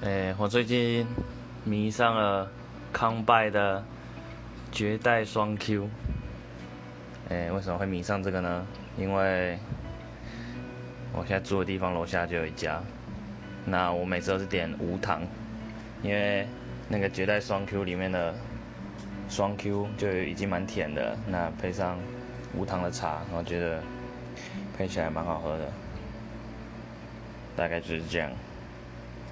诶，我最近迷上了康拜的绝代双 Q。诶，为什么会迷上这个呢？因为我现在住的地方楼下就有一家，那我每次都是点无糖，因为那个绝代双 Q 里面的双 Q 就已经蛮甜的，那配上无糖的茶，我觉得配起来蛮好喝的。大概就是这样。